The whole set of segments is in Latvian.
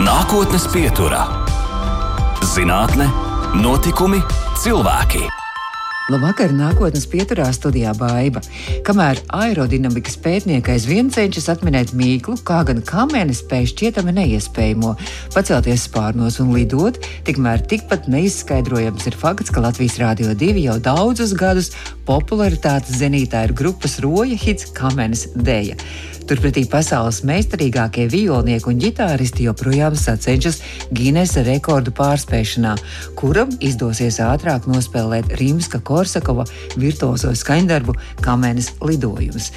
Nākotnes pieturā - zinātne, notikumi, cilvēki. Labvakar, nākotnes pieturā studijā Baiva. Kamēr aerodinamikas pētnieki aizvien cenšas atminēt mīklu, kā gan kamēnes spēj šķietami neiespējamo pacelties spārnos un lidot, tikmēr tikpat neizskaidrojams ir fakts, ka Latvijas Rādio 2 jau daudzus gadus popularitātes zenītā ir grupas roja hits Kamēnes dēļa. Turpretī pasaules meistarīgākie violnieki un ģitāristi joprojām sacenšas Ginesa rekordu pārspēšanā, kuram izdosies ātrāk nospēlēt Rimska Korsakova virtuozo skaņdarbu Kamenes lidojums.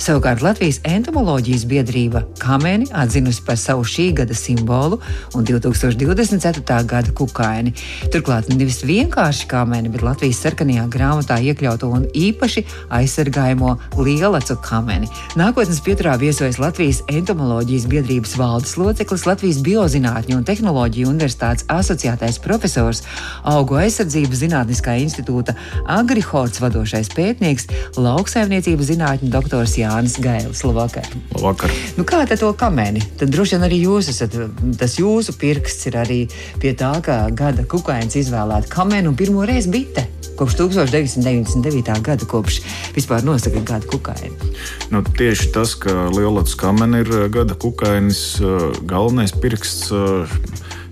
Savukārt Latvijas entomoloģijas biedrība Kameni atzinusi par savu šī gada simbolu un 2024. gada kukaini. Turklāt nevis vienkārši kameni, bet Latvijas sarkanajā grāmatā iekļauto un īpaši aizsargājamo lielacu kameni. Nākotnes pieturā viesojas Latvijas entomoloģijas biedrības valdes loceklis, Latvijas Biozinātņu un tehnoloģiju universitātes asociētais profesors, augu aizsardzības zinātniskā institūta Agrihorts vadošais pētnieks, lauksaimniecības zinātņu doktors Jānis Gailis. Labvakar! Labvakar. Nu, kā tad to kamēni? Tad droši vien arī jūs esat, tas jūsu pirksts ir arī pie tā, ka gada kukainis izvēlēta kamēnu un pirmo reizi bite kopš 1999. gada, kopš vispār nosaka gada kukaini. Nu, tieši tas, ka Lielāts kamena ir gada kukainis, galvenais pirksts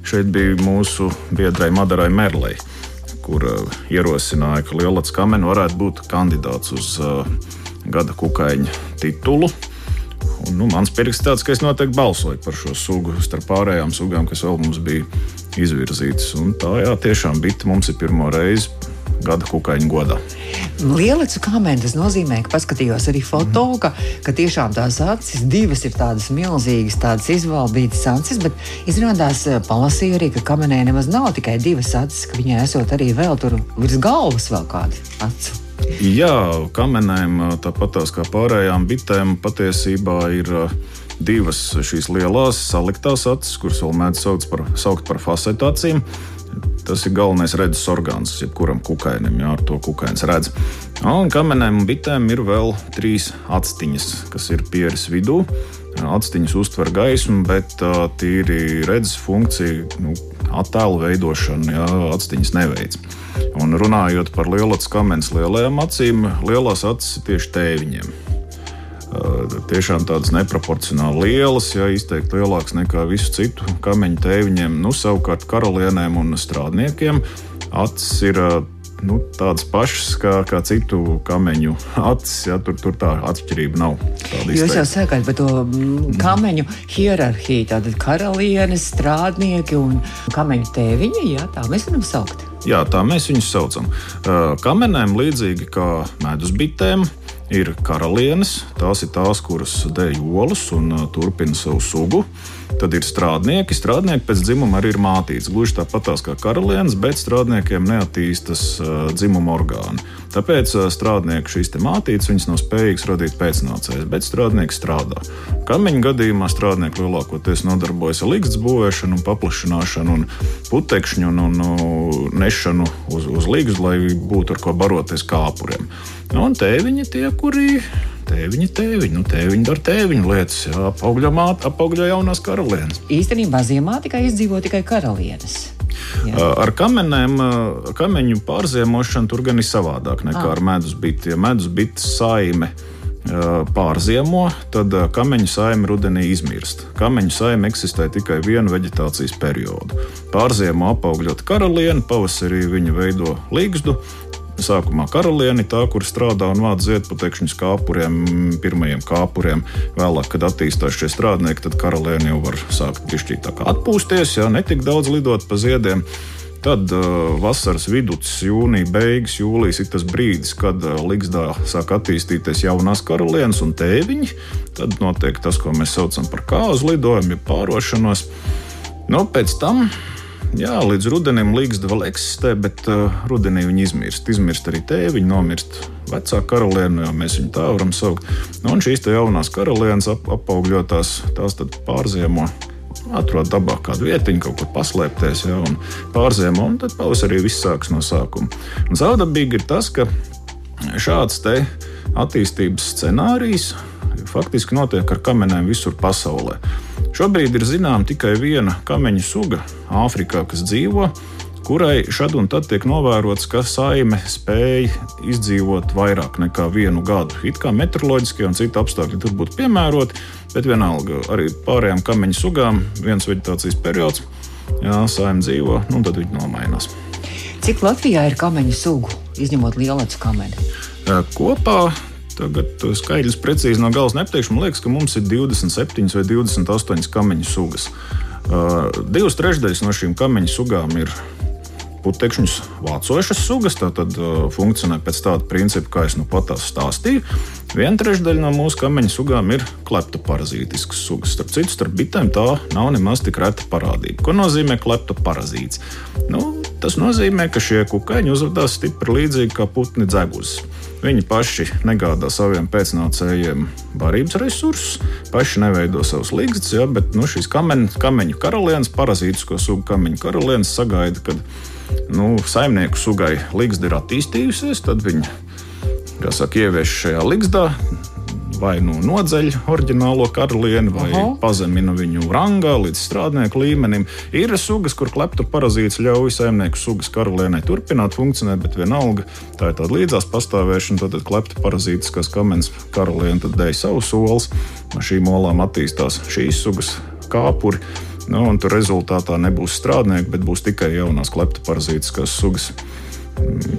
šeit bija mūsu biedrai Madarai Merlei, kur ierosināja, ka Lielāts kamena varētu būt kandidāts uz gada kukaiņa titulu. Un, nu, mans pirksts tāds, ka es noteikti balsoju par šo sugu starp pārējām sugām, kas vēl mums bija izvirzītas. Un tā jā, tiešām bija mums ir pirmo reizi gada kukaiņu godā. Lielicu kamēnu tas nozīmē, ka paskatījos arī foto, mm. ka, ka tiešām tās acis divas ir tādas milzīgas, tādas izvaldītas acis, bet izrādās eh, palasīju arī, ka kamenē nemaz nav tikai divas acis, ka viņai esot arī vēl tur virs galvas vēl kādi aci. Jā, kamenēm tāpat kā pārējām bitēm patiesībā ir divas šīs lielās saliktās acis, kuras vēl mēdz saukt par, saukt par facetācijām. Tas ir galvenais redzes orgāns, jebkuram kukainim, jā, ar to kukains redz. Un kamenēm un bitēm ir vēl trīs atstiņas, kas ir pieres vidū. Atstiņas uztver gaismu, bet tīri redzes funkcija, nu, attēlu veidošana, jā, atstiņas neveic. Un runājot par lielākas kamenes lielajām acīm, lielās acis ir tieši tēviņiem tiešām tādas neproporcionāli lielas, ja izteikti lielākas nekā visu citu kameņu tēviņiem. Nu, savukārt karalienēm un strādniekiem acis ir nu, tādas pašas kā, kā citu kameņu acis. Ja, tur, tur tā atšķirība nav. Jūs jau sakāt par to kameņu hierarhiju. Tātad karalienes, strādnieki un kameņu tēviņi. Jā, tā mēs varam saukt. Jā, tā mēs viņus saucam. Kamenēm līdzīgi kā medus bitēm ir karalienes. Tās ir tās, kuras dēļ olas un uh, turpina savu sugu. Tad ir strādnieki. Strādnieki pēc dzimuma arī ir mātīts. Gluži tāpat kā karalienes, bet strādniekiem neattīstas uh, dzimuma orgāni. Tāpēc strādnieku šīs mātītes nav spējīgas radīt pēcnācējus, bet strādnieki strādā. Kameņu gadījumā strādnieki lielākoties nodarbojas ar līgas būvēšanu, paplašināšanu, un putekšņu un, un, un nešanu uz, uz līgas, lai būtu ar ko baroties kāpuriem. Nu, un tēviņi tie, kuri tēviņi, tēviņi, nu, tēviņi dara tēviņu lietas, apaugļo jaunās karalienes. Īstenībā ziemā tikai izdzīvo tikai karalienes. Jā. Ar kamenēm, kameņu pārziemošanu tur gan ir savādāk nekā à. ar medus biti. Ja medus biti saime pārziemo, tad kameņu saime rudenī izmirst. Kameņu saime eksistē tikai vienu vegetācijas periodu. Pārziemo apaugļot karalieni, pavasarī viņa veido līgstu, Sākumā karalieni, tā, kur strādā un vāc ziedputekšņus kāpuriem, pirmajiem kāpuriem. Vēlāk, kad attīstās šie strādnieki, tad karalieni jau var sākt pišķīt atpūsties, ja netik daudz lidot pa ziediem. Tad uh, vasaras vidus, jūnija beigas, jūlijas ir tas brīdis, kad uh, Ligzdā sāk attīstīties jaunās karalienes un tēviņi. Tad notiek tas, ko mēs saucam par kāzu lidojumu, ja pārošanos. Nu, pēc tam Jā, līdz rudenim līgsta vēl eksistē, bet uh, rudenī viņi izmirst. Izmirst arī tēviņi, nomirst vecā karaliene, jau mēs viņu tā varam saukt. Nu, un šīs jaunās karalienes ap, apaugļotās, tās pārziemo. Atrod dabā kādu vietiņu, kaut kur paslēpties, ja, un pārziemo, un tad pavasarī viss sākas no sākuma. Un zaudabīgi ir tas, ka šāds attīstības scenārijs faktiski notiek ar kamenēm visur pasaulē. Šobrīd ir zināma tikai viena kameņu suga Āfrikā, kas dzīvo kurai šad un tad tiek novērots, ka saime spēj izdzīvot vairāk nekā vienu gadu. It kā meteoroloģiskie un citi apstākļi tur būtu piemēroti, bet vienalga arī pārējām kameņu sugām viens vegetācijas periods, jā, saime dzīvo, nu tad viņi nomainās. Cik Latvijā ir kameņu sugu, izņemot lielacu kameni? Kopā Tagad skaidrs precīzi no galvas nepateikšu. Man liekas, ka mums ir 27 vai 28 kameņu sugas. Uh, divas trešdaļas no šīm kameņu sugām ir putekšņus vācošas sugas, tātad uh, funkcionē pēc tāda principa, kā es nu pat stāstīju. Viena trešdaļa no mūsu kameņu sugām ir kleptoparazītiskas sugas. Starp citu, starp bitēm tā nav nemaz tik reta parādība. Ko nozīmē kleptoparazīts? Nu, tas nozīmē, ka šie kukaiņi uzvedās stipri līdzīgi kā putni dzeguzes. Viņi paši negādā saviem pēcnācējiem barības resursus, paši neveido savus līgstus, ja, bet nu, šīs kameņu, kameņu karalienes, parazītisko sugu kameņu karalienes sagaida, kad nu, saimnieku sugai ligzda ir attīstījusies, tad viņi saka, ievieš šajā ligzdā. Vai nu nodzeļ oriģinālo karalieni, vai Aha. pazemina viņu rangā līdz strādnieku līmenim. Ir sugas, kur kleptu parazīts ļauj saimnieku sugas karalienei turpināt funkcionēt, bet vienalga tā ir tāda līdzās pastāvēšana. Tad kleptu parazīts, kas kamens karaliene, tad dēļ savu solis. No šīm olām attīstās šīs sugas kāpuri. Nu, un tur rezultātā nebūs strādnieki, bet būs tikai jaunās kleptoparazītiskās sugas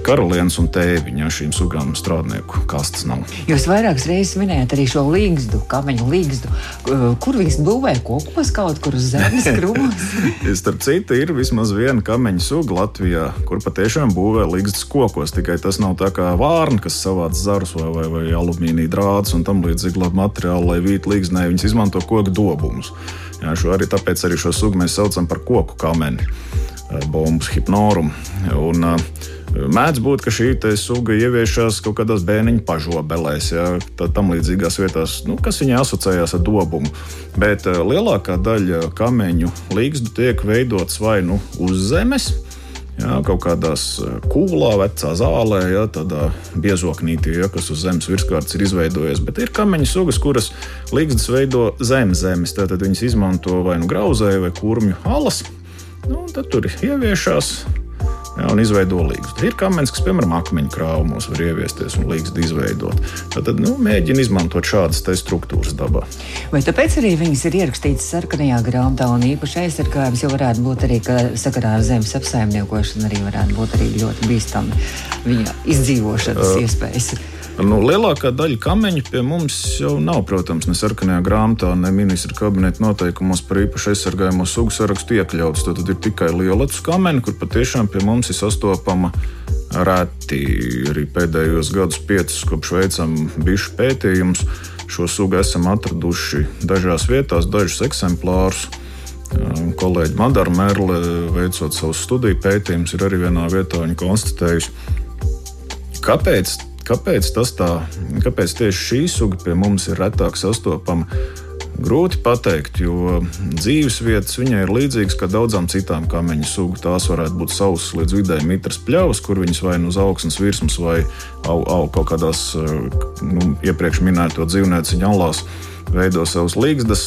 karalienes un tēviņa šīm sugām strādnieku kastes nav. Jūs vairākas reizes minējāt arī šo līgstu, kameņu līgstu. Kur viņas būvē kopumos kaut kur uz zemes krūmos? Starp citu, ir vismaz viena kameņu suga Latvijā, kur patiešām būvē līgstus kokos. Tikai tas nav tā kā vārna, kas savāc zarus vai, vai, vai alumīnija drādus un tam līdzīgi materiālu, lai vītu līgstnē. Viņas izmanto koku dobumus. Jā, šo arī tāpēc arī šo sugu mēs saucam par koku kameni, eh, bombas hipnorumu. Un, uh, Mēdz būt, ka šī suga ieviešās kaut kādās bērniņu pažobelēs, ja, tam līdzīgās vietās, nu, kas viņai asociējās ar dobumu. Bet uh, lielākā daļa kameņu līgstu tiek veidots vai nu uz zemes, Jā, kaut kādās eh, kūlā, vecā zālē, jā, tādā biezoknītī, jā, kas uz zemes virsmas ir izveidojies. Bet ir kameņu sugas, kuras līgstas veido zem zemes. Tad viņas izmanto vai nu grauzēju vai kurmju alas. Nu, tad tur ieviešās ja, un izveido līgstu. Ir kamens, kas, piemēram, akmeņu krāvumos var ieviesties un līgstu izveidot. Tad nu, mēģina izmantot šādas struktūras dabā. Vai tāpēc arī viņas ir ierakstītas sarkanajā grāmatā un īpaši aizsargājums, jo varētu būt arī, ka sakarā ar zemes apsaimniekošanu arī varētu būt arī ļoti bīstami viņa izdzīvošanas uh, iespējas. Nu, lielākā daļa kameņu pie mums jau nav, protams, ne sarkanajā grāmatā, ne ministra kabineta noteikumos par īpaši aizsargājamo sugu sarakstu iekļauts. Tad ir tikai lielāks kameņi, kur patiešām pie mums ir sastopama reti. Arī pēdējos gadus, piecus kopš veicam bišu pētījumus, šo sugu esam atraduši dažās vietās, dažus eksemplārus. Kolēģi Madara Merle, veicot savu studiju pētījumus, ir arī vienā vietā konstatējusi, kāpēc Kāpēc tas tā? Kāpēc tieši šī suga pie mums ir retāk sastopama? Grūti pateikt, jo dzīves vietas viņai ir līdzīgas kā daudzām citām kameņu sugām. Tās varētu būt sausas līdz vidēji mitras pļavas, kur viņas vai nu uz augsnes virsmas, vai au, au, kaut kādās nu, iepriekš minēto dzīvnieciņu alās veido savus līgstas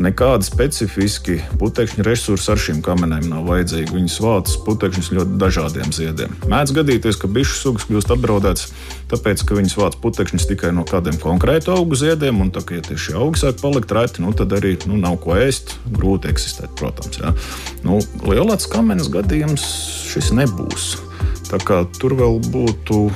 nekādi specifiski putekļu resursi ar šīm kamenēm nav vajadzīgi. Viņas vāc putekļus ļoti dažādiem ziediem. Mēdz gadīties, ka bišu sugas kļūst apdraudētas, tāpēc, ka viņas vāc putekļus tikai no kādiem konkrētiem augu ziediem, un tā, ja tieši augi sāk palikt reti, nu, tad arī nu, nav ko ēst, grūti eksistēt, protams. Ja. Nu, Lielāks kamenes gadījums šis nebūs. Tā kā tur vēl būtu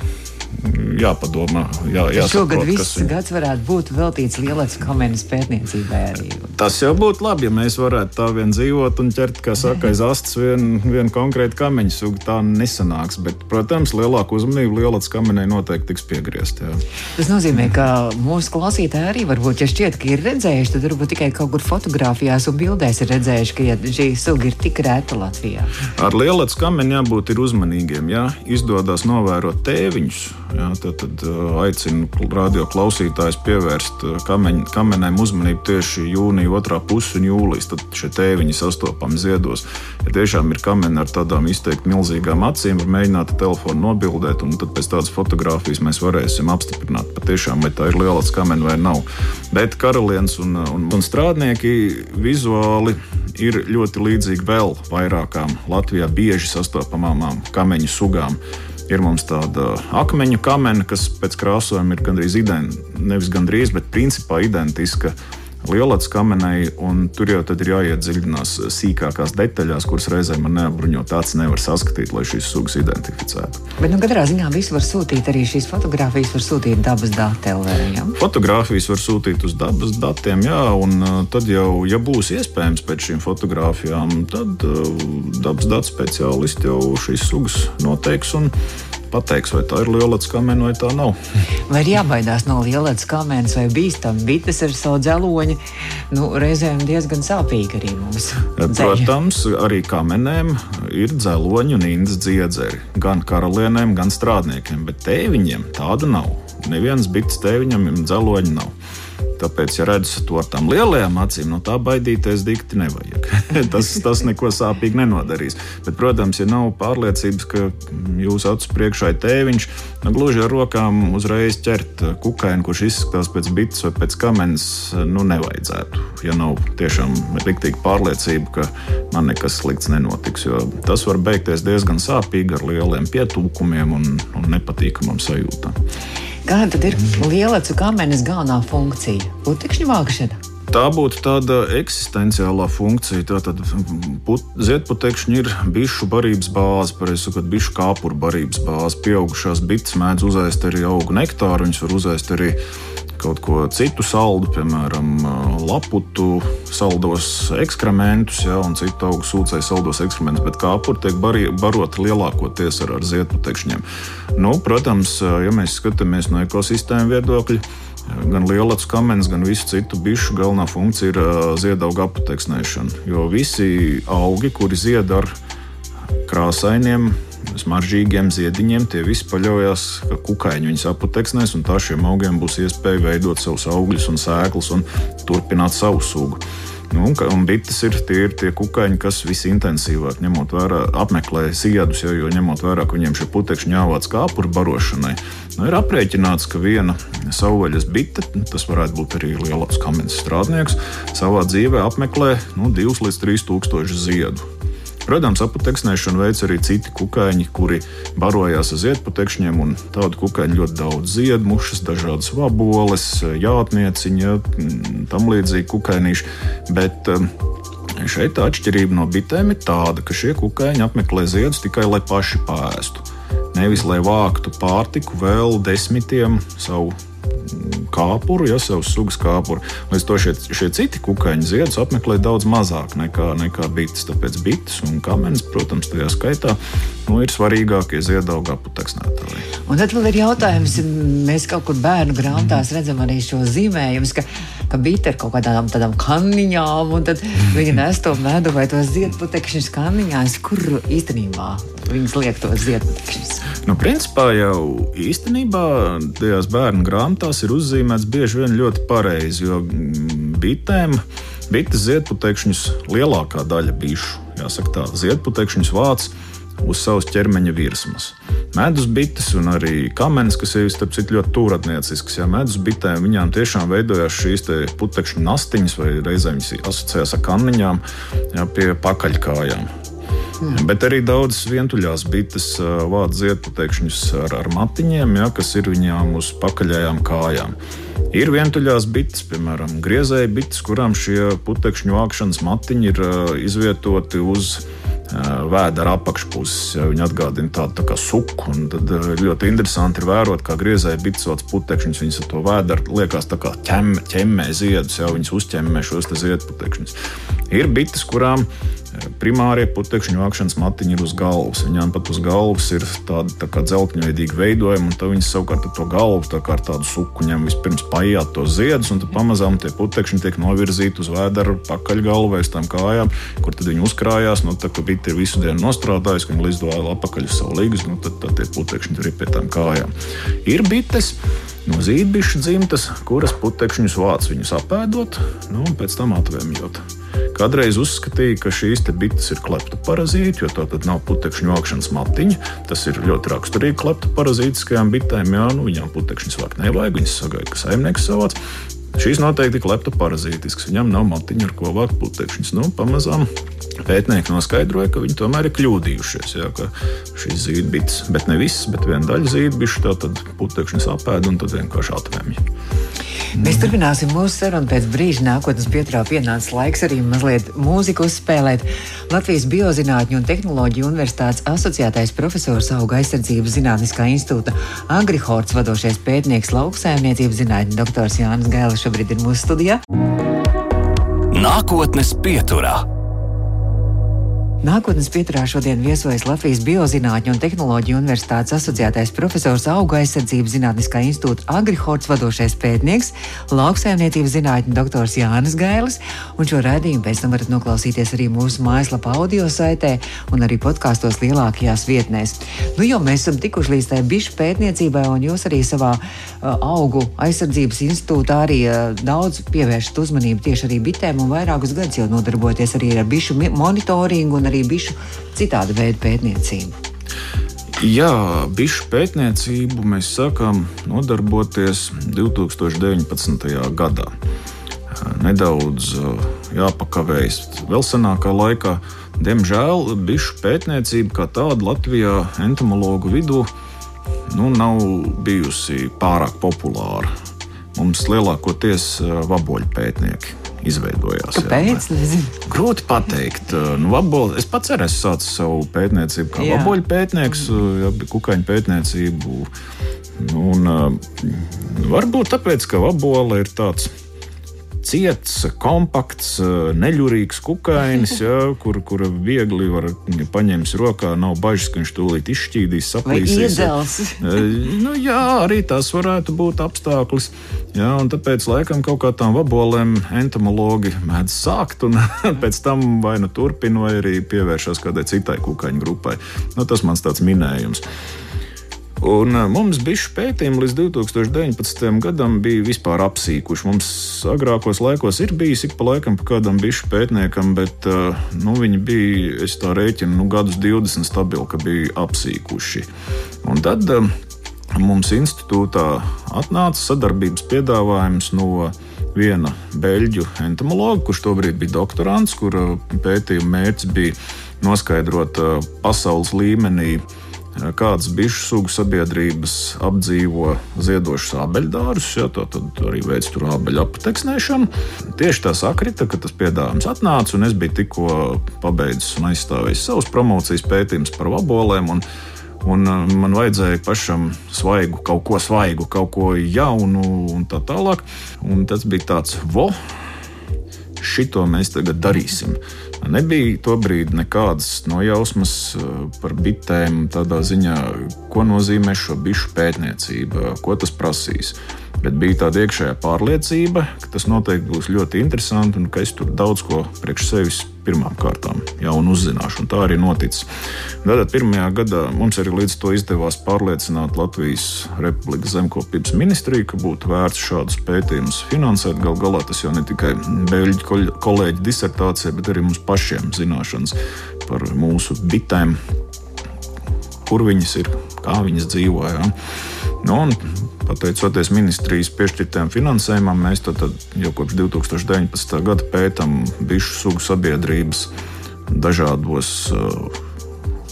jāpadomā. Jā, Šogad viss viņa... gads varētu būt veltīts lielākas kamenes pētniecībai. Arī. Tas jau būtu labi, ja mēs varētu tā vien dzīvot un ķert, kā saka, aiz astes vienu vien konkrētu kameņu sugu. Tā nesanāks, bet, protams, lielāku uzmanību lielākas kamenei noteikti tiks piegriezt. Jā. Tas nozīmē, ka mūsu klausītāji arī varbūt, ja šķiet, ka ir redzējuši, tad varbūt tikai kaut kur fotografijās un bildēs ir redzējuši, ka ja šī suga ir tik reta Latvijā. Ar lielākas kameni jābūt uzmanīgiem. Jā. Izdodas novērot tēviņus Jā, tad, tad aicinu radio klausītājus pievērst kameņ, kamenēm uzmanību tieši jūnija otrā puse un jūlijas. Tad šie tēviņi sastopami ziedos. Ja tiešām ir kameni ar tādām izteikti milzīgām acīm, var mēģināt telefonu nobildēt, un tad pēc tādas fotogrāfijas mēs varēsim apstiprināt, patiešām, vai tā ir liela kamena vai nav. Bet karalienes un, un, un strādnieki vizuāli ir ļoti līdzīgi vēl vairākām Latvijā bieži sastopamām kameņu sugām. Ir mums tāda akmeņu kamena, kas pēc krāsojuma ir gandrīz identiska, nevis gandrīz, bet principā identiska lielāts kamenei, un tur jau ir jāiedziļinās sīkākās detaļās, kuras reizēm man neapbruņot acis nevar saskatīt, lai šīs sugas identificētu. Bet, nu, katrā ziņā visu var sūtīt arī šīs fotogrāfijas, var sūtīt dabas datiem. Fotogrāfijas var sūtīt uz dabas datiem, jā, un tad jau, ja būs iespējams pēc šīm fotogrāfijām, tad uh, dabas datu speciālisti jau šīs sugas noteiks. Un, pateiks, vai tā ir lielāka kamēna vai tā nav. Vai ir jābaidās no lielākas kamēnas vai bīstama bites ar savu dzeloņu? Nu, reizēm diezgan sāpīgi arī mums. Protams, arī kamenēm ir dzeloņi un indas dziedzeri. Gan karalienēm, gan strādniekiem, bet tēviņiem tādu nav. Nevienas bites tēviņam dzeloņi nav. Tāpēc, ja redzu to ar tām lielajām acīm, no tā baidīties dikti nevajag. tas, tas neko sāpīgi nenodarīs. Bet, protams, ja nav pārliecības, ka jūsu acu priekšā ir tēviņš, nu, gluži ar rokām uzreiz ķert kukaini, kurš izskatās pēc bites vai pēc kamenes, nu, nevajadzētu. Ja nav tiešām rīktīgi pārliecība, ka man nekas slikts nenotiks, jo tas var beigties diezgan sāpīgi ar lieliem pietūkumiem un, un nepatīkamām sajūtām. Kāda tad ir lielāca kamenes galvenā funkcija? Putekšņu vākšana. Tā būtu tāda eksistenciālā funkcija. Tātad ziedputekšņi ir bišu barības bāze, pareizi sakot, bišu kāpuru barības bāze. Pieaugušās bites mēdz uzēst arī augu nektāru, viņas var uzēst arī kaut ko citu saldu, piemēram, laputu, saldos ekskrementus, ja, un citu augu sūcēju saldos ekskrementus, bet kāpuri tiek bari, baroti lielākoties ar, ar ziedputekšņiem. Nu, protams, ja mēs skatāmies no ekosistēmu viedokļa, gan lielāks kamens, gan visu citu bišu galvenā funkcija ir ziedauga apateksnēšana. Jo visi augi, kuri zied ar krāsainiem, smaržīgiem ziediņiem, tie visi paļaujas, ka kukaiņi viņus aputeksnēs, un tā šiem augiem būs iespēja veidot savus augļus un sēklas un turpināt savu sugu. Nu, un bites ir tie, ir tie kukaiņi, kas visintensīvāk ņemot vērā, apmeklē ziedus, jau, jo ņemot vērā, ka viņiem šie putekļi jāvāc kāpuru barošanai. Nu, ir aprēķināts, ka viena savvaļas bite, tas varētu būt arī lielāks kamens strādnieks, savā dzīvē apmeklē nu, 2 līdz 3 tūkstoši ziedu. Protams, apateksnēšanu veids arī citi kukaiņi, kuri barojās ar ziedputekšņiem, un tādu kukaiņu ļoti daudz ziedmušas, dažādas vaboles, jātnieciņa, tam līdzīgi kukainīši. Bet, um, Šeit tā atšķirība no bitēm ir tāda, ka šie kukaiņi apmeklē ziedus tikai lai paši pēstu. Nevis lai vāktu pārtiku vēl desmitiem savu kāpuru, ja savas sugas kāpuru. Līdz to šie, šie citi kukaiņu ziedus apmeklē daudz mazāk nekā, nekā bites. Tāpēc bites un kamenes, protams, tajā skaitā nu, ir svarīgākie ziedauga aputeksnētāji. Un tad vēl ir jautājums, mēs kaut kur bērnu grāmatās redzam arī šo zīmējumu, ka, ka bite ir kaut kādām tādām kanniņām, un tad viņi nes to medu vai tos ziedputekšņus kanniņās, kur īstenībā viņas liek tos ziedputekšņus. Nu, principā jau īstenībā tajās bērnu grāmatās ir uzzīmēts bieži vien ļoti pareizi, jo mm, bitēm, bites ziedputekšņus lielākā daļa bišu, jāsaka tā, ziedputekšņus vāc uz savas ķermeņa virsmas. Medus bites un arī kamenes, kas ir starp citu ļoti tūratniecisks. Ja medus bitēm viņām tiešām veidojās šīs putekšņu nastiņas, vai reizēm viņas asociējās ar kanniņām, ja, pie pakaļkājām. Mm. Bet arī daudzas vientuļās bites vāc ziedputekšņus ar, ar matiņiem, ja, kas ir viņām uz pakaļējām kājām. Ir vientuļās bites, piemēram, griezēji bites, kurām šie putekšņu vākšanas matiņi ir izvietoti uz vēdera apakšpuses. Ja viņi atgādina tādu tā kā suku. Tad ļoti interesanti ir vērot, kā griezēji bitsauc putekšņus. Viņas ar to vēderu liekas tā kā ķem, ķemmē ziedus, jau viņas uzķemmē šos ziedputekšņus. Ir bites, kurām Primārie putekšņu vākšanas matiņi ir uz galvas. Viņām pat uz galvas ir tāda tā kā dzelkņveidīga veidojuma, un tad viņas savukārt to galvu tā kā ar tādu suku ņem vispirms paiet to ziedus, un tad pamazām tie putekšņi tiek novirzīti uz vēdera pakaļgalvai, uz tām kājām, kur tad viņi uzkrājās. Nu, tā kā bita ir visu dienu nostrādājusi, viņi vēl apakaļ uz savu līgas, nu, tad, tad tie putekšņi tur ir pie tām kājām. Ir bites no zīdbišu dzimtas, kuras putekšņus vāc viņus apēdot, nu, un pēc tam atvēmjot. Kādreiz uzskatīja, ka šīs bites ir kleptoparazīti, jo tā tad nav putekšņu vākšanas matiņa. Tas ir ļoti raksturīgi kleptoparazītiskajām bitēm. Jā, nu, viņām putekšņus vākt nevajag, viņas sagaida, ka saimnieks savāc. Šīs noteikti ir kleptoparazītiskas, viņam nav matiņa, ar ko vākt putekšņus. Nu, pamazām pētnieki noskaidroja, ka viņi tomēr ir kļūdījušies. Jā, ka šīs zīdbites, bet ne visas, bet viena daļa zīdbišu, tā tad putekšņus apēd un tad vienkārši atvemj. Mēs turpināsim mūsu sarunu pēc brīža. Nākotnes pieturā pienācis laiks arī mazliet mūziku uzspēlēt. Latvijas Biozinātņu un tehnoloģiju universitātes asociētais profesors auga aizsardzības zinātniskā institūta Agrihorts vadošais pētnieks lauksēmniecības zinātņu doktors Jānis Gēlis šobrīd ir mūsu studijā. Nākotnes pieturā. Nākotnes pieturā šodien viesojas Latvijas Biozinātņu un tehnoloģiju universitātes asociētais profesors auga aizsardzības zinātniskā institūta Agrihorts vadošais pētnieks, lauksaimniecības zinātņu doktors Jānis Gailis, un šo redzējumu pēc tam varat noklausīties arī mūsu mājaslapā audio saitē un arī podkāstos lielākajās vietnēs. Nu, jo mēs esam tikuši līdz tai bišu pētniecībai, un jūs arī savā uh, augu aizsardzības institūtā arī uh, daudz pievēršat uzmanību tieši arī bitēm un vairākus gadus jau nodarboties arī ar bišu monitoringu un arī bišu citāda veida pētniecību. Jā, bišu pētniecību mēs sākām nodarboties 2019. gadā. Nedaudz jāpakavējas vēl senākā laikā. Diemžēl bišu pētniecība kā tāda Latvijā entomologu vidū nu, nav bijusi pārāk populāra. Mums lielākoties vaboļu pētnieki izveidojās. Kāpēc? Grūti pateikt. Nu, vaboli, es pats arī sācis savu pētniecību, kā vaboļu pētnieks, jā, kukaiņu pētniecību. Nu, un, varbūt tāpēc, ka vabola ir tāds ciets, kompakts, neļurīgs kukainis, ja, kur, kur viegli var paņemt rokā. Nav bažas, ka viņš tūlīt izšķīdīs, saplīsīs. nu, jā, arī tas varētu būt apstākļus. Jā, tāpēc laikam kaut kā tām vabolēm entomologi mēdz sākt, un pēc tam vai nu turpina, vai arī pievēršas kādai citai kukaiņu grupai. Nu, tas mans tāds minējums. Un mums bija pētījumi līdz 2019. gadam, bija vispār apsīkuši. Mums agrākos laikos ir bijis ik pa laikam pa kādam bišu pētniekam, bet nu, viņi bija, es tā rēķinu, nu, gadus 20 stabili, ka bija apsīkuši. Un tad mums institūtā atnāca sadarbības piedāvājums no viena beļģu entomologa, kurš tobrīd bija doktorants, kura pētījuma mērķis bija noskaidrot pasaules līmenī kādas bišu sugu sabiedrības apdzīvo ziedošus abeļdārus, ja, tad arī veids tur abeļu apteksnēšanu. Tieši tā sakrita, ka tas piedāvājums atnāca, un es biju tikko pabeidzis un aizstāvējis savus promocijas pētījumus par vabolēm. Un, un man vajadzēja pašam svaigu, kaut ko svaigu, kaut ko jaunu un tā tālāk. Un tas bija tāds, vo, šito mēs tagad darīsim. Nebija tobrīd nekādas nojausmas eh, par bitēm, tādā ziņā, ko nozīmē šo bišu pētniecība, ko tas prasīs. Bet bija tāda iekšējā pārliecība, ka tas noteikti būs ļoti interesanti un ka es tur daudz ko priekš sevis pirmām kārtām jaunu uzzināšu. Tā arī noticis. Tātad pirmajā gadā mums arī līdz to izdevās pārliecināt Latvijas Republikas zemkopības ministriju, ka būtu vērts šādus pētījumus finansēt. Galu galā tas jau ne tikai beļģu kolēģi disertācija, bet arī mums pašiem zināšanas par mūsu bitēm, kur viņas ir, kā viņas dzīvo. Ja? Nu, pateicoties ministrijas piešķirtajam finansējumam, mēs tad, tad jau kopš 2019. gada pētām bišu sugu sabiedrības dažādos uh,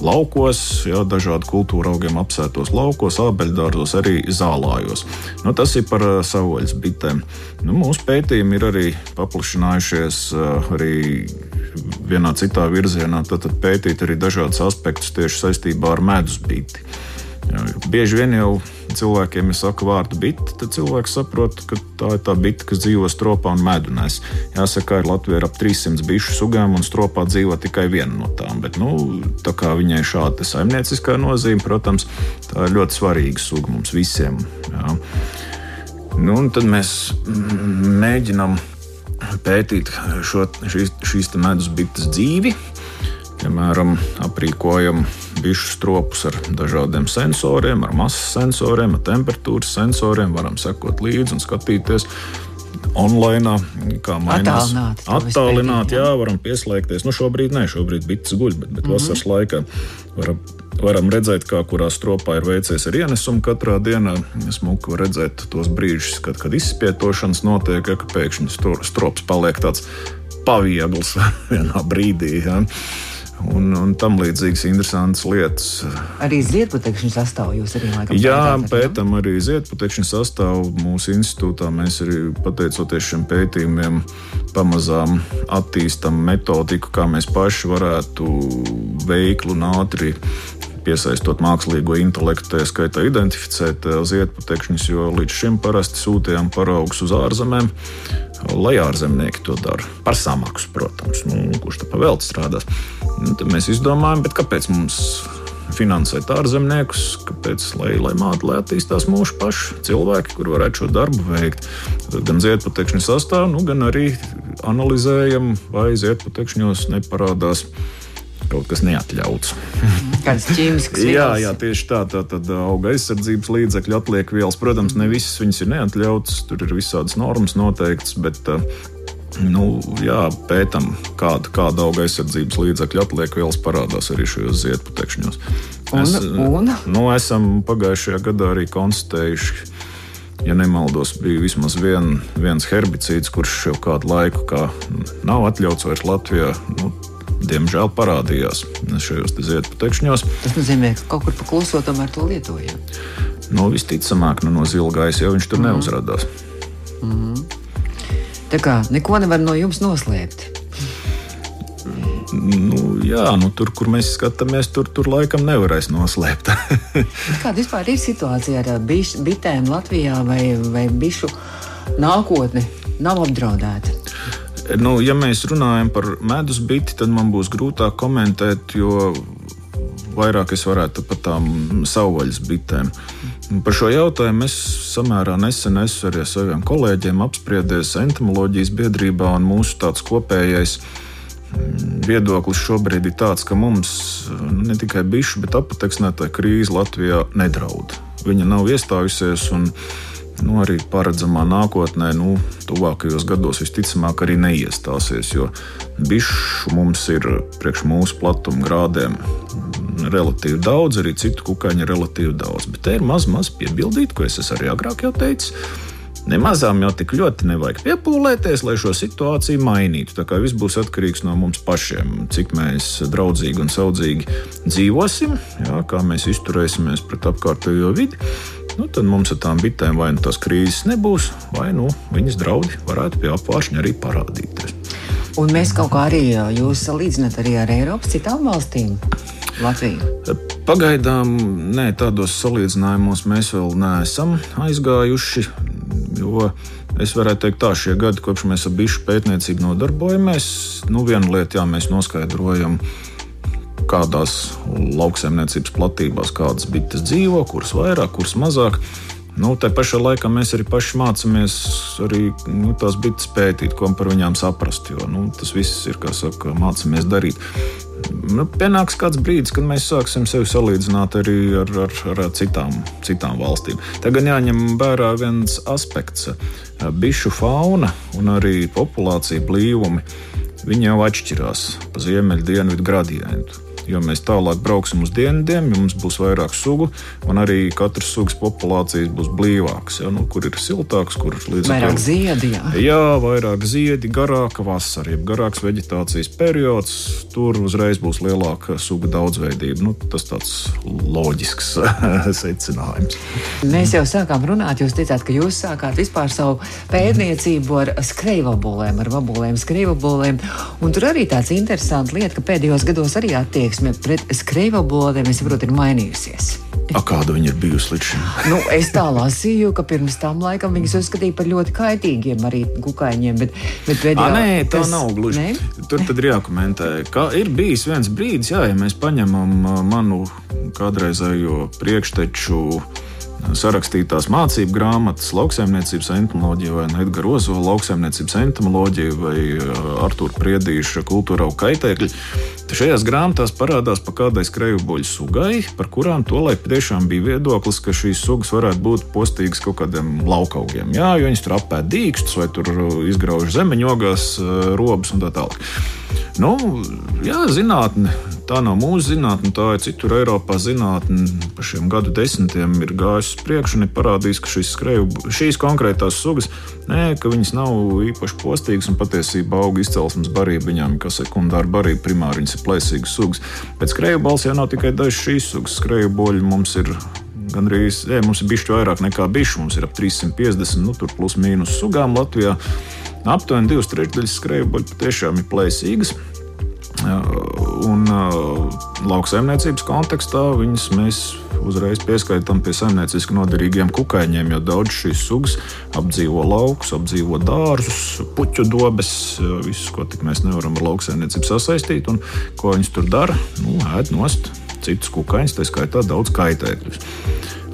laukos, jā, dažādu kultūra augiem apsētos laukos, abeļdārzos, arī zālājos. Nu, tas ir par uh, savvaļas bitēm. Nu, mūsu pētījumi ir arī paplašinājušies uh, arī vienā citā virzienā, tad, tad pētīt arī dažādus aspektus tieši saistībā ar medus biti. Bieži vien jau cilvēkiem, ja saka vārdu bite, tad cilvēks saprot, ka tā ir tā bite, kas dzīvo stropā un medu nes. Jāsaka, ir Latvijā ir ap 300 bišu sugām, un stropā dzīvo tikai viena no tām. Bet, nu, tā kā viņai šāda saimnieciskā nozīme, protams, tā ir ļoti svarīga suga mums visiem. Jā. Nu, tad mēs mēģinām pētīt šo, šīs, šīs medus bites dzīvi. Piemēram, aprīkojam bišu stropus ar dažādiem sensoriem, ar masas sensoriem, ar temperatūras sensoriem. Varam sekot līdzi un skatīties online, kā mainās. Attālināt, Attālināt jā, varam pieslēgties. Nu, šobrīd nē, šobrīd bites guļ, bet, bet mm -hmm. vasaras laikā varam, varam redzēt, kā kurā stropā ir veicies ar ienesumu katrā dienā. Smuki var redzēt tos brīžus, kad, kad izspietošanas notiek, ja, ka pēkšņi strops paliek tāds paviegls vienā brīdī. Ja un, un tam līdzīgas interesantas lietas. Arī ziedputekšņu sastāvā jūs arī laikam Jā, pētām arī ziedputekšņu sastāvu mūsu institūtā. Mēs arī pateicoties šiem pētījumiem pamazām attīstam metodiku, kā mēs paši varētu veikli un ātri piesaistot mākslīgo intelektu, tā skaitā identificēt eh, ziedputekšņus, jo līdz šim parasti sūtījām paraugus uz ārzemēm, lai ārzemnieki to dara. Par samaksu, protams, nu, kurš tā pavēlti strādās. Nu, tad mēs izdomājām, kāpēc mums finansēt ārzemniekus, kāpēc, lai, lai māte, lai attīstās mūsu pašu cilvēki, kur varētu šo darbu veikt. Tad gan ziedputekšņu sastāvā, nu, gan arī analizējam, vai ziedputekšņos neparādās kaut kas neatļauts. Kādas ķīmiskas vielas? jā, jā, tieši tā. Tā tad auga aizsardzības līdzekļu atliek vielas. Protams, ne visas viņas ir neatļautas, tur ir visādas normas noteiktas, bet nu, jā, pētām, kāda, kāda auga aizsardzības līdzekļu atliek vielas parādās arī šajos ziedputekšņos. Mēs un? Nu, esam pagājušajā gadā arī konstatējuši. Ja nemaldos, bija vismaz vien, viens herbicīds, kurš jau kādu laiku kā nav atļauts vairs Latvijā. Nu, diemžēl parādījās šajos ziedputekšņos. Tas nozīmē, ka kaut kur pakluso tomēr to lietojam. Nu, visticamāk, nu, no zila gaisa jau viņš tur mm. neuzrādās. Mm. Tā kā neko nevar no jums noslēpt. Nu, jā, nu, tur, kur mēs skatāmies, tur, tur laikam nevarēs noslēpt. Kāda vispār ir situācija ar biš, bitēm Latvijā vai, vai bišu nākotne? Nav apdraudēta. Nu, ja mēs runājam par medus biti, tad man būs grūtāk komentēt, jo vairāk es varētu par tām savvaļas bitēm. Par šo jautājumu es samērā nesen esmu arī ar saviem kolēģiem apspriedies entomoloģijas biedrībā, un mūsu tāds kopējais mm, viedoklis šobrīd ir tāds, ka mums nu, ne tikai bišu, bet apateksnētāja krīze Latvijā nedraud. Viņa nav iestājusies. Un, nu, arī paredzamā nākotnē, nu, tuvākajos gados visticamāk arī neiestāsies, jo bišu mums ir priekš mūsu platuma grādiem relatīvi daudz, arī citu kukaiņu relatīvi daudz. Bet te ir maz, maz piebildīt, ko es arī agrāk jau teicu. Nemazām jau tik ļoti nevajag piepūlēties, lai šo situāciju mainītu. Tā kā viss būs atkarīgs no mums pašiem, cik mēs draudzīgi un saudzīgi dzīvosim, jā, kā mēs izturēsimies pret apkārtējo vidi nu, tad mums ar tām bitēm vai nu tās krīzes nebūs, vai nu viņas draudi varētu pie apgāršņa arī parādīties. Un mēs kaut kā arī jūs salīdzināt arī ar Eiropas citām valstīm. Latviju. Pagaidām nē, tādos salīdzinājumos mēs vēl neesam aizgājuši. Jo es varētu teikt, ka šie gadi, kopš mēs ar bišu pētniecību nodarbojamies, nu, viena lieta, jā, mēs noskaidrojam, ka kādās lauksaimniecības platībās kādas bites dzīvo, kuras vairāk, kuras mazāk. Nu, tā pašā laikā mēs arī paši mācāmies arī nu, tās bites pētīt, ko par viņām saprast. Jo nu, tas viss ir, kā saka, mācāmies darīt. Nu, pienāks kāds brīdis, kad mēs sāksim sevi salīdzināt arī ar, ar, ar citām, citām valstīm. Tagad jāņem vērā viens aspekts. Bišu fauna un arī populācija blīvumi. Viņi jau atšķirās pa ziemeļu dienvidu gradientu jo mēs tālāk brauksim uz dienvidiem, jo mums būs vairāk sugu, un arī katras sugas populācijas būs blīvākas. Ja, nu, kur ir siltāks, kur ir līdz vairāk to, ziedi. Jā. jā, vairāk ziedi, garāka vasara, jeb garāks vegetācijas periods. Tur uzreiz būs lielāka suga daudzveidība. Nu, tas tāds loģisks secinājums. Mēs jau sākām runāt, jūs teicāt, ka jūs sākāt vispār savu pētniecību ar skrejvabolēm, ar vabolēm, skrejvabolēm. Un tur arī tāds interesants lieta, ka pēdējos gados arī attiek attieksme pret skrejvaboliem, es saprotu, ir mainījusies. A kāda viņa ir bijusi līdz šim? nu, es tā lasīju, ka pirms tam laikam viņas uzskatīja par ļoti kaitīgiem arī kukaiņiem. Bet, bet pēdējā, A, nē, tā tas- nav gluži. Ne? Tur tad ir jākomentē, ka ir bijis viens brīdis, jā, ja mēs paņemam uh, manu kādreizējo priekšteču. Sarakstītās mācību grāmatas, lauksaimniecības entomoloģija, vai Edgars Ozola lauksaimniecības entomoloģija, vai uh, Artur Priedīša kultūra auga kaitēkļi. Šajās grāmatās parādās pa kādai skrejbuļu sugai, par kurām tolaik tiešām bija viedoklis, ka šīs sugas varētu būt postīgas kaut kādiem laukaugiem. Jā, jo viņas tur apēd dīkstus vai tur uh, izgrauž zemeņogās uh, robus un tā tālāk. Nu, jā, zinātnē, tā nav mūsu zinātnē, tā ir citur Eiropā zinātnē. Pa šiem gadu desmitiem ir gājusi uz priekšu un ir parādījis, ka šis skreju, šīs konkrētās sugas nē, nav īpaši postīgas un patiesībā auga izcelsmes barība viņām, kā sekundāra barība, primāri viņas ir plēsīgas sugas. Bet skreju balss jau nav tikai dažas šīs sugas, skreju boļi mums ir. Gan arī mums ir bijis vairāk nekā bijis. Mums ir ap 350, nu, tur plus mīnus sugām Latvijā. Aptuveni divas trešdaļas skrejēju patiešām ir plēsīgas. Un uh, lauksaimniecības kontekstā viņas mēs uzreiz pieskaitām pie saimnieciski noderīgiem kukaiņiem, jo daudz šīs sugas apdzīvo laukus, apdzīvo dārzus, puķu dobes, visus, ko tik mēs nevaram ar lauksaimniecību sasaistīt. Un ko viņas tur dara? Nu, ēd nost citus kukaiņus, tā skaitā daudz kaitēkļus.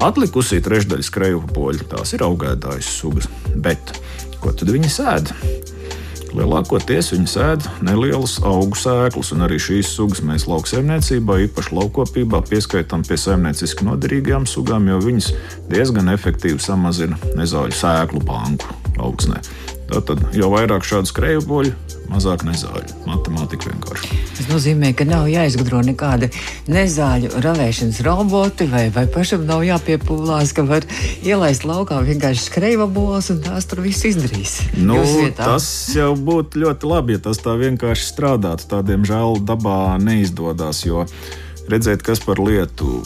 Atlikusī trešdaļa skreju poļu, tās ir augētājas sugas. Bet ko tad viņi sēž? Lielākoties viņi sēž nelielas augu sēklas, un arī šīs sugas mēs lauksaimniecībā, īpaši laukopībā, pieskaitām pie saimnieciski noderīgām sugām, jo viņas diezgan efektīvi samazina nezāļu sēklu banku augsnē. Tātad, jo vairāk šādu skrēju boļu, mazāk nezāļu. Matemātika vienkārši. Tas nozīmē, ka nav jāizgudro nekādi nezāļu ravēšanas roboti, vai, vai pašam nav jāpiepūlās, ka var ielaist laukā vienkārši skrejvabols un tās tur viss izdarīs. Nu, tas jau būtu ļoti labi, ja tas tā vienkārši strādātu. Tā, diemžēl, dabā neizdodas. Jo redzēt, kas par lietu.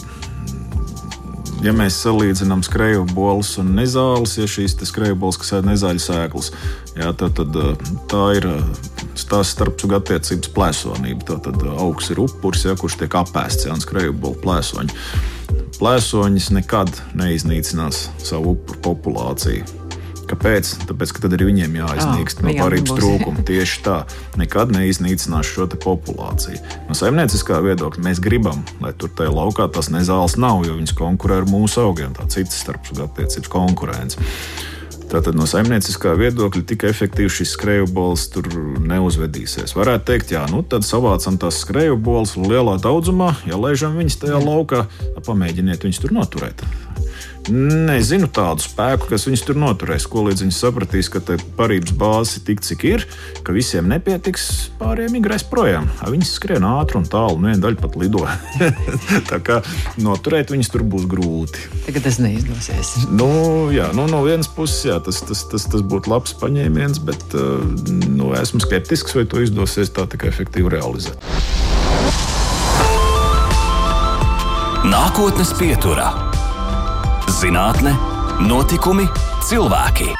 Ja mēs salīdzinām skreju bolus un nezāles, ja šīs skreju bolas, kas ir nezāļu sēklas, jā, tad, tad uh, tā ir tās starpsuga attiecības plēsonība. Tad augs ir upuris, ja, kurš tiek apēsts, ja skreju bolu plēsoņi. Plēsoņas nekad neiznīcinās savu upuru populāciju. Kāpēc? Tāpēc, ka tad arī viņiem jāiznīkst Ah, no barības nebūs. trūkuma. Tieši tā, nekad neiznīcinās šo populāciju. No saimnieciskā viedokļa mēs gribam, lai tur tajā laukā tas nezāles nav, jo viņas konkurē ar mūsu augiem. Tā citas starpsuga attiecības konkurence. Tātad no saimnieciskā viedokļa tik efektīvi šis skreju bols tur neuzvedīsies. Varētu teikt, jā, nu tad savācam tās skreju bolas lielā daudzumā, ja laižam viņas tajā laukā, pamēģiniet viņus tur noturēt. Nezinu tādu spēku, kas viņus tur noturēs. Ko līdz viņi sapratīs, ka tā parības bāze ir tik, cik ir, ka visiem nepietiks, pārējiem migrēs projām. A, Viņas skrien ātri un tālu, un viena daļa pat lido. tā kā noturēt viņus tur būs grūti. Tagad tas neizdosies. Nu, jā, nu, no vienas puses jā, tas, tas, tas, tas būtu labs paņēmiens, bet uh, nu, esmu skeptisks, vai to izdosies tā tikai efektīvi realizēt. Nākotnes pieturā - zinātne, notikumi, cilvēki.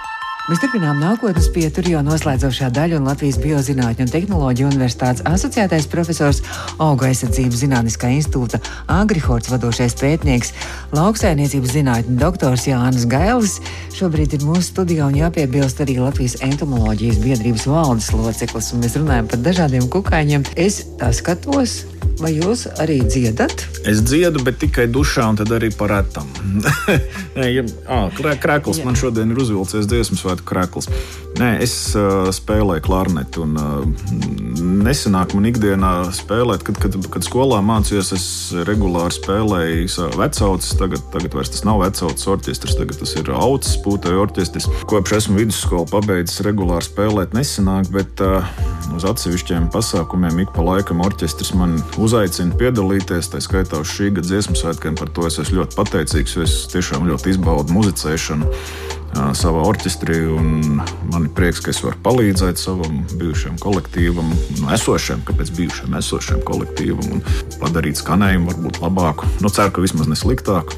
Mēs turpinām nākotnes pieturu, jo noslēdzošā daļa un Latvijas Biozinātņu un tehnoloģiju universitātes asociētais profesors Auga aizsardzības zinātniskā institūta Agrihorts vadošais pētnieks, lauksainiecības zinātņu doktors Jānis Gailis. Šobrīd ir mūsu studijā un jāpiebilst arī Latvijas entomoloģijas biedrības valdes loceklis, un mēs runājam par dažādiem kukaiņiem. Es tā skatos, vai jūs arī dziedat? Es dziedu, bet tikai dušā, un tad arī par retam. Nē, ja, à, krē- krēkls Jā. man šodien ir uzvilcies dziesmu svētku krēkls. Nē, es uh, spēlēju klarnetu, un uh, nesenāk man ikdienā spēlēt, kad, kad, kad skolā mācījos, es regulāri spēlēju vecaucis. Tagad, tagad vairs tas nav vecaucis orķestris, tagad tas ir aucis pūtēju orķestris. Kopš esmu vidusskolu pabeidzis regulāri spēlēt nesenāk, bet uh, uz atsevišķiem pasākumiem ik pa laikam orķestris man uzaicina piedalīties. Tā skaitā uz šī gada dziesmu svētkiem par to es esmu ļoti pateicīgs, jo es tiešām ļoti izbaudu muzicēšanu savā orķestrī. Man ir prieks, ka es varu palīdzēt savam bijušajam kolektīvam, nu, esošajam, kāpēc bijušajam, esošajam kolektīvam, un padarīt skanējumu varbūt labāku. Nu, ceru, ka vismaz ne sliktāku.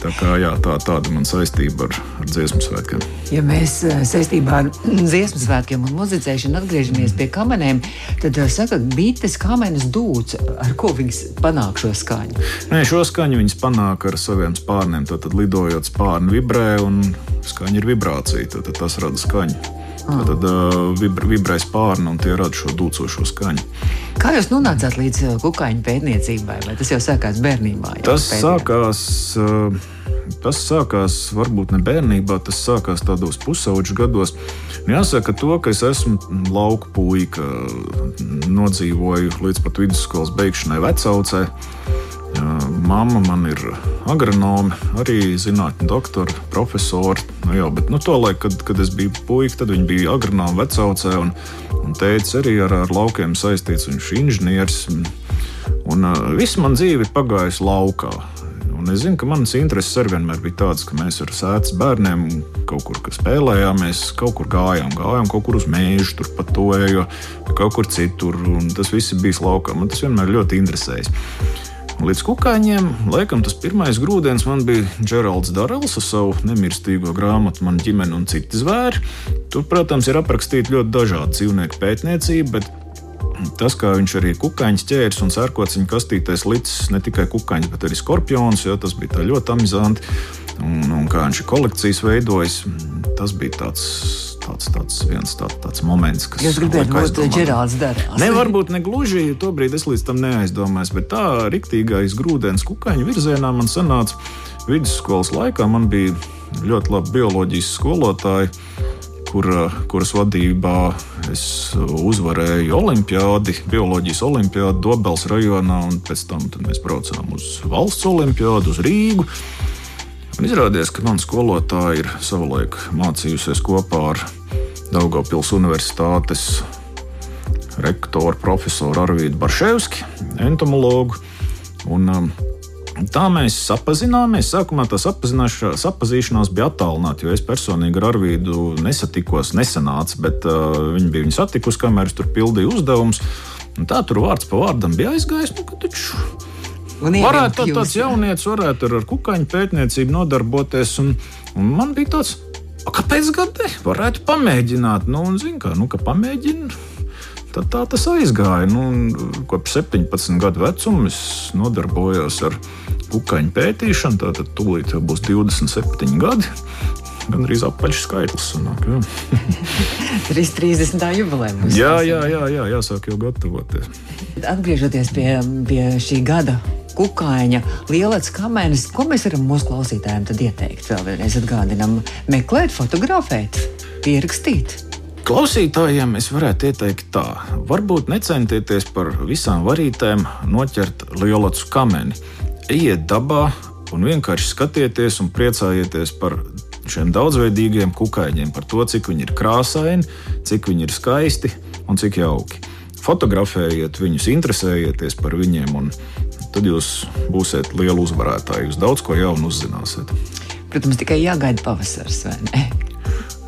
Tā kā, jā, tā, tāda man saistība ar, ar dziesmu svētkiem. Ja mēs eh, saistībā ar dziesmu svētkiem un muzicēšanu atgriežamies pie kamenēm, tad eh, saka, bites kamenes dūts, ar ko viņas panāk šo skaņu? Nē, šo skaņu viņas panāk ar saviem spārniem. Tad, lidojot spārni vibrē un skaņa ir vibrācija. Tad tas rada skaņu. Ah. Tad uh, vibr, vibrē spārni un tie rada šo dūcošo skaņu. Kā jūs nonācāt līdz kukaiņu pētniecībai? Vai tas jau sākās bērnībā? Tas sākās. Uh, Tas sākās varbūt ne bērnībā, tas sākās tādos pusauģu gados. Jāsaka, to, ka es esmu lauka puika, nodzīvoju līdz pat vidusskolas beigšanai vecaucē. Māma man ir agronome, arī zinātnē, doktora, profesora. Nu, jā, bet nu, to laiku, kad, kad es biju puika, tad viņa bija agronome vecaucē. Un, un teica arī ar, ar laukiem saistīts, viņš ir inženieris. Un, un uh, viss man dzīve ir pagājusi laukā. Un es zinu, ka manas intereses arī vienmēr bija tādas, ka mēs ar sēdes bērniem kaut kur spēlējāmies, kaut kur gājām, gājām kaut kur uz mēžu, turpat to eju, kaut kur citur. Tas viss bija laukā. Man tas vienmēr ļoti interesēja. Līdz kukaiņiem, laikam, tas pirmais grūdienis man bija Geralds Darels ar savu nemirstīgo grāmatu, man ģimene un citi zvēri. Tur, protams, ir aprakstīta ļoti dažāda dzīvnieku pētniecība, bet tas, kā viņš arī kukaiņus ķērs un sērkociņu kastītēs licis ne tikai kukaiņus, bet arī skorpionus, jo tas bija ļoti amizanti. Un, un kā viņš ir kolekcijas veidojis, tas bija tāds tāds, tāds viens tā, tāds moments, kas. Jūs gribējāt būt ģerāls darās? Ne, varbūt ne gluži, tobrīd es līdz tam neaizdomājos, bet tā riktīgais grūdienis kukaiņu virzienā man sanāca vidusskolas laikā. Man bija ļoti labi bioloģijas skolotāji. Kur, kuras vadībā es uzvarēju olimpiādi, bioloģijas olimpiādi Dobels rajonā, un pēc tam mēs braucām uz valsts olimpiādu, uz Rīgu. Un izrādījās, ka mana skolotāja ir savulaik mācījusies kopā ar Daugopils Universitātes rektoru profesoru Arvīdu Barševski, entomologu. Un, um, Tā mēs sapazināmies. Sākumā tā sapazīšanās bija attālināta, jo es personīgi ar Arvīdu nesatikos, nesanāca, bet uh, viņi bija viņu satikusi, kamēr es tur pildīju uzdevumus. Tā tur vārds pa vārdam bija aizgājis. Nu, taču, varētu tā, tāds jaunietis varētu ar, ar kukaiņu pētniecību nodarboties. Un, un man bija tāds, Kāpēc gan ne? Varētu pamēģināt, nu, un zinu, kā, nu, ka pamēģinu. Tad tā tas aizgāja. Nu, kopš 17 gadu vecuma es nodarbojos ar kukaiņu pētīšanu. Tad tūlīt jau būs 27 gadi. Gan arī apaļš skaitlis. Sanāk, 30. jubileja. Jā, jā, jā, jā, jāsāk jau gatavoties. Atgriežoties pie, pie šī gada kukaiņa, lielais kamēnis. Ko mēs varam mūsu klausītājiem ieteikt? Vēl vienreiz atgādinām, meklēt, fotografēt, pierakstīt. Klausītājiem es varētu ieteikt tā, varbūt necentieties par visām varītēm noķert lielu kameni. Ejiet dabā un vienkārši skatieties un priecājieties par šiem daudzveidīgiem kukaiņiem, par to, cik viņi ir krāsaini, cik viņi ir skaisti un cik jauki. Fotografējiet viņus, interesējieties par viņiem un tad jūs būsiet lieli uzvarētāji. Jūs daudz ko jaunu uzzināsiet. Protams, tikai jāgaida pavasaris vai ne?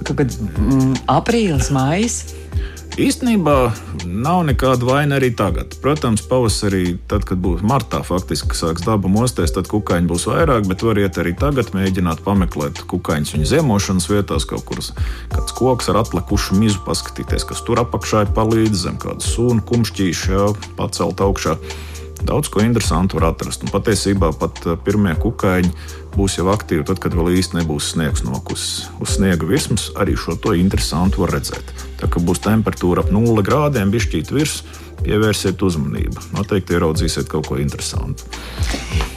Kaut kad mm, aprīlis, maijs. Īstenībā nav nekāda vaina arī tagad. Protams, pavasarī, tad, kad būs martā, faktiski sāks daba mosties, tad kukaiņi būs vairāk, bet var iet arī tagad, mēģināt pameklēt kukaiņus viņu ziemošanas vietās, kaut kur kāds koks ar atlikušu mizu, paskatīties, kas tur apakšā ir palīdz zem kāda sūna kumšķīša, pacelt augšā. Daudz ko interesantu var atrast. Un patiesībā pat eh, pirmie kukaiņi būs jau aktīvi, tad, kad vēl īsti nebūs sniegs nokusis. Uz sniega virsmas arī šo to interesantu var redzēt. Tā kā būs temperatūra ap 0 grādiem, bišķīt virsmas pievērsiet uzmanību. Noteikti ieraudzīsiet kaut ko interesantu.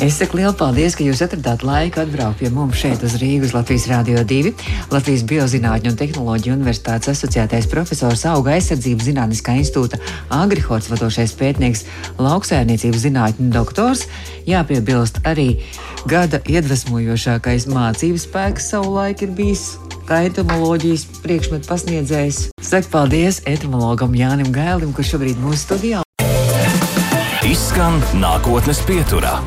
Es saku lielu paldies, ka jūs atradāt laiku atbraukt pie mums šeit uz Rīgas Latvijas Rādio 2. Latvijas Biozinātņu un Tehnoloģiju universitātes asociētais profesors auga aizsardzības zinātniskā institūta Agrihots vadošais pētnieks, lauksēmniecības zinātņu doktors. Jāpiebilst arī gada iedvesmojošākais mācības spēks savulaik ir bijis kā etimoloģijas priekšmetu pasniedzējs. Saku paldies etimologam Jānim Gailim, kurš šobrīd mūsu studijā. Izskan nākotnes pieturā.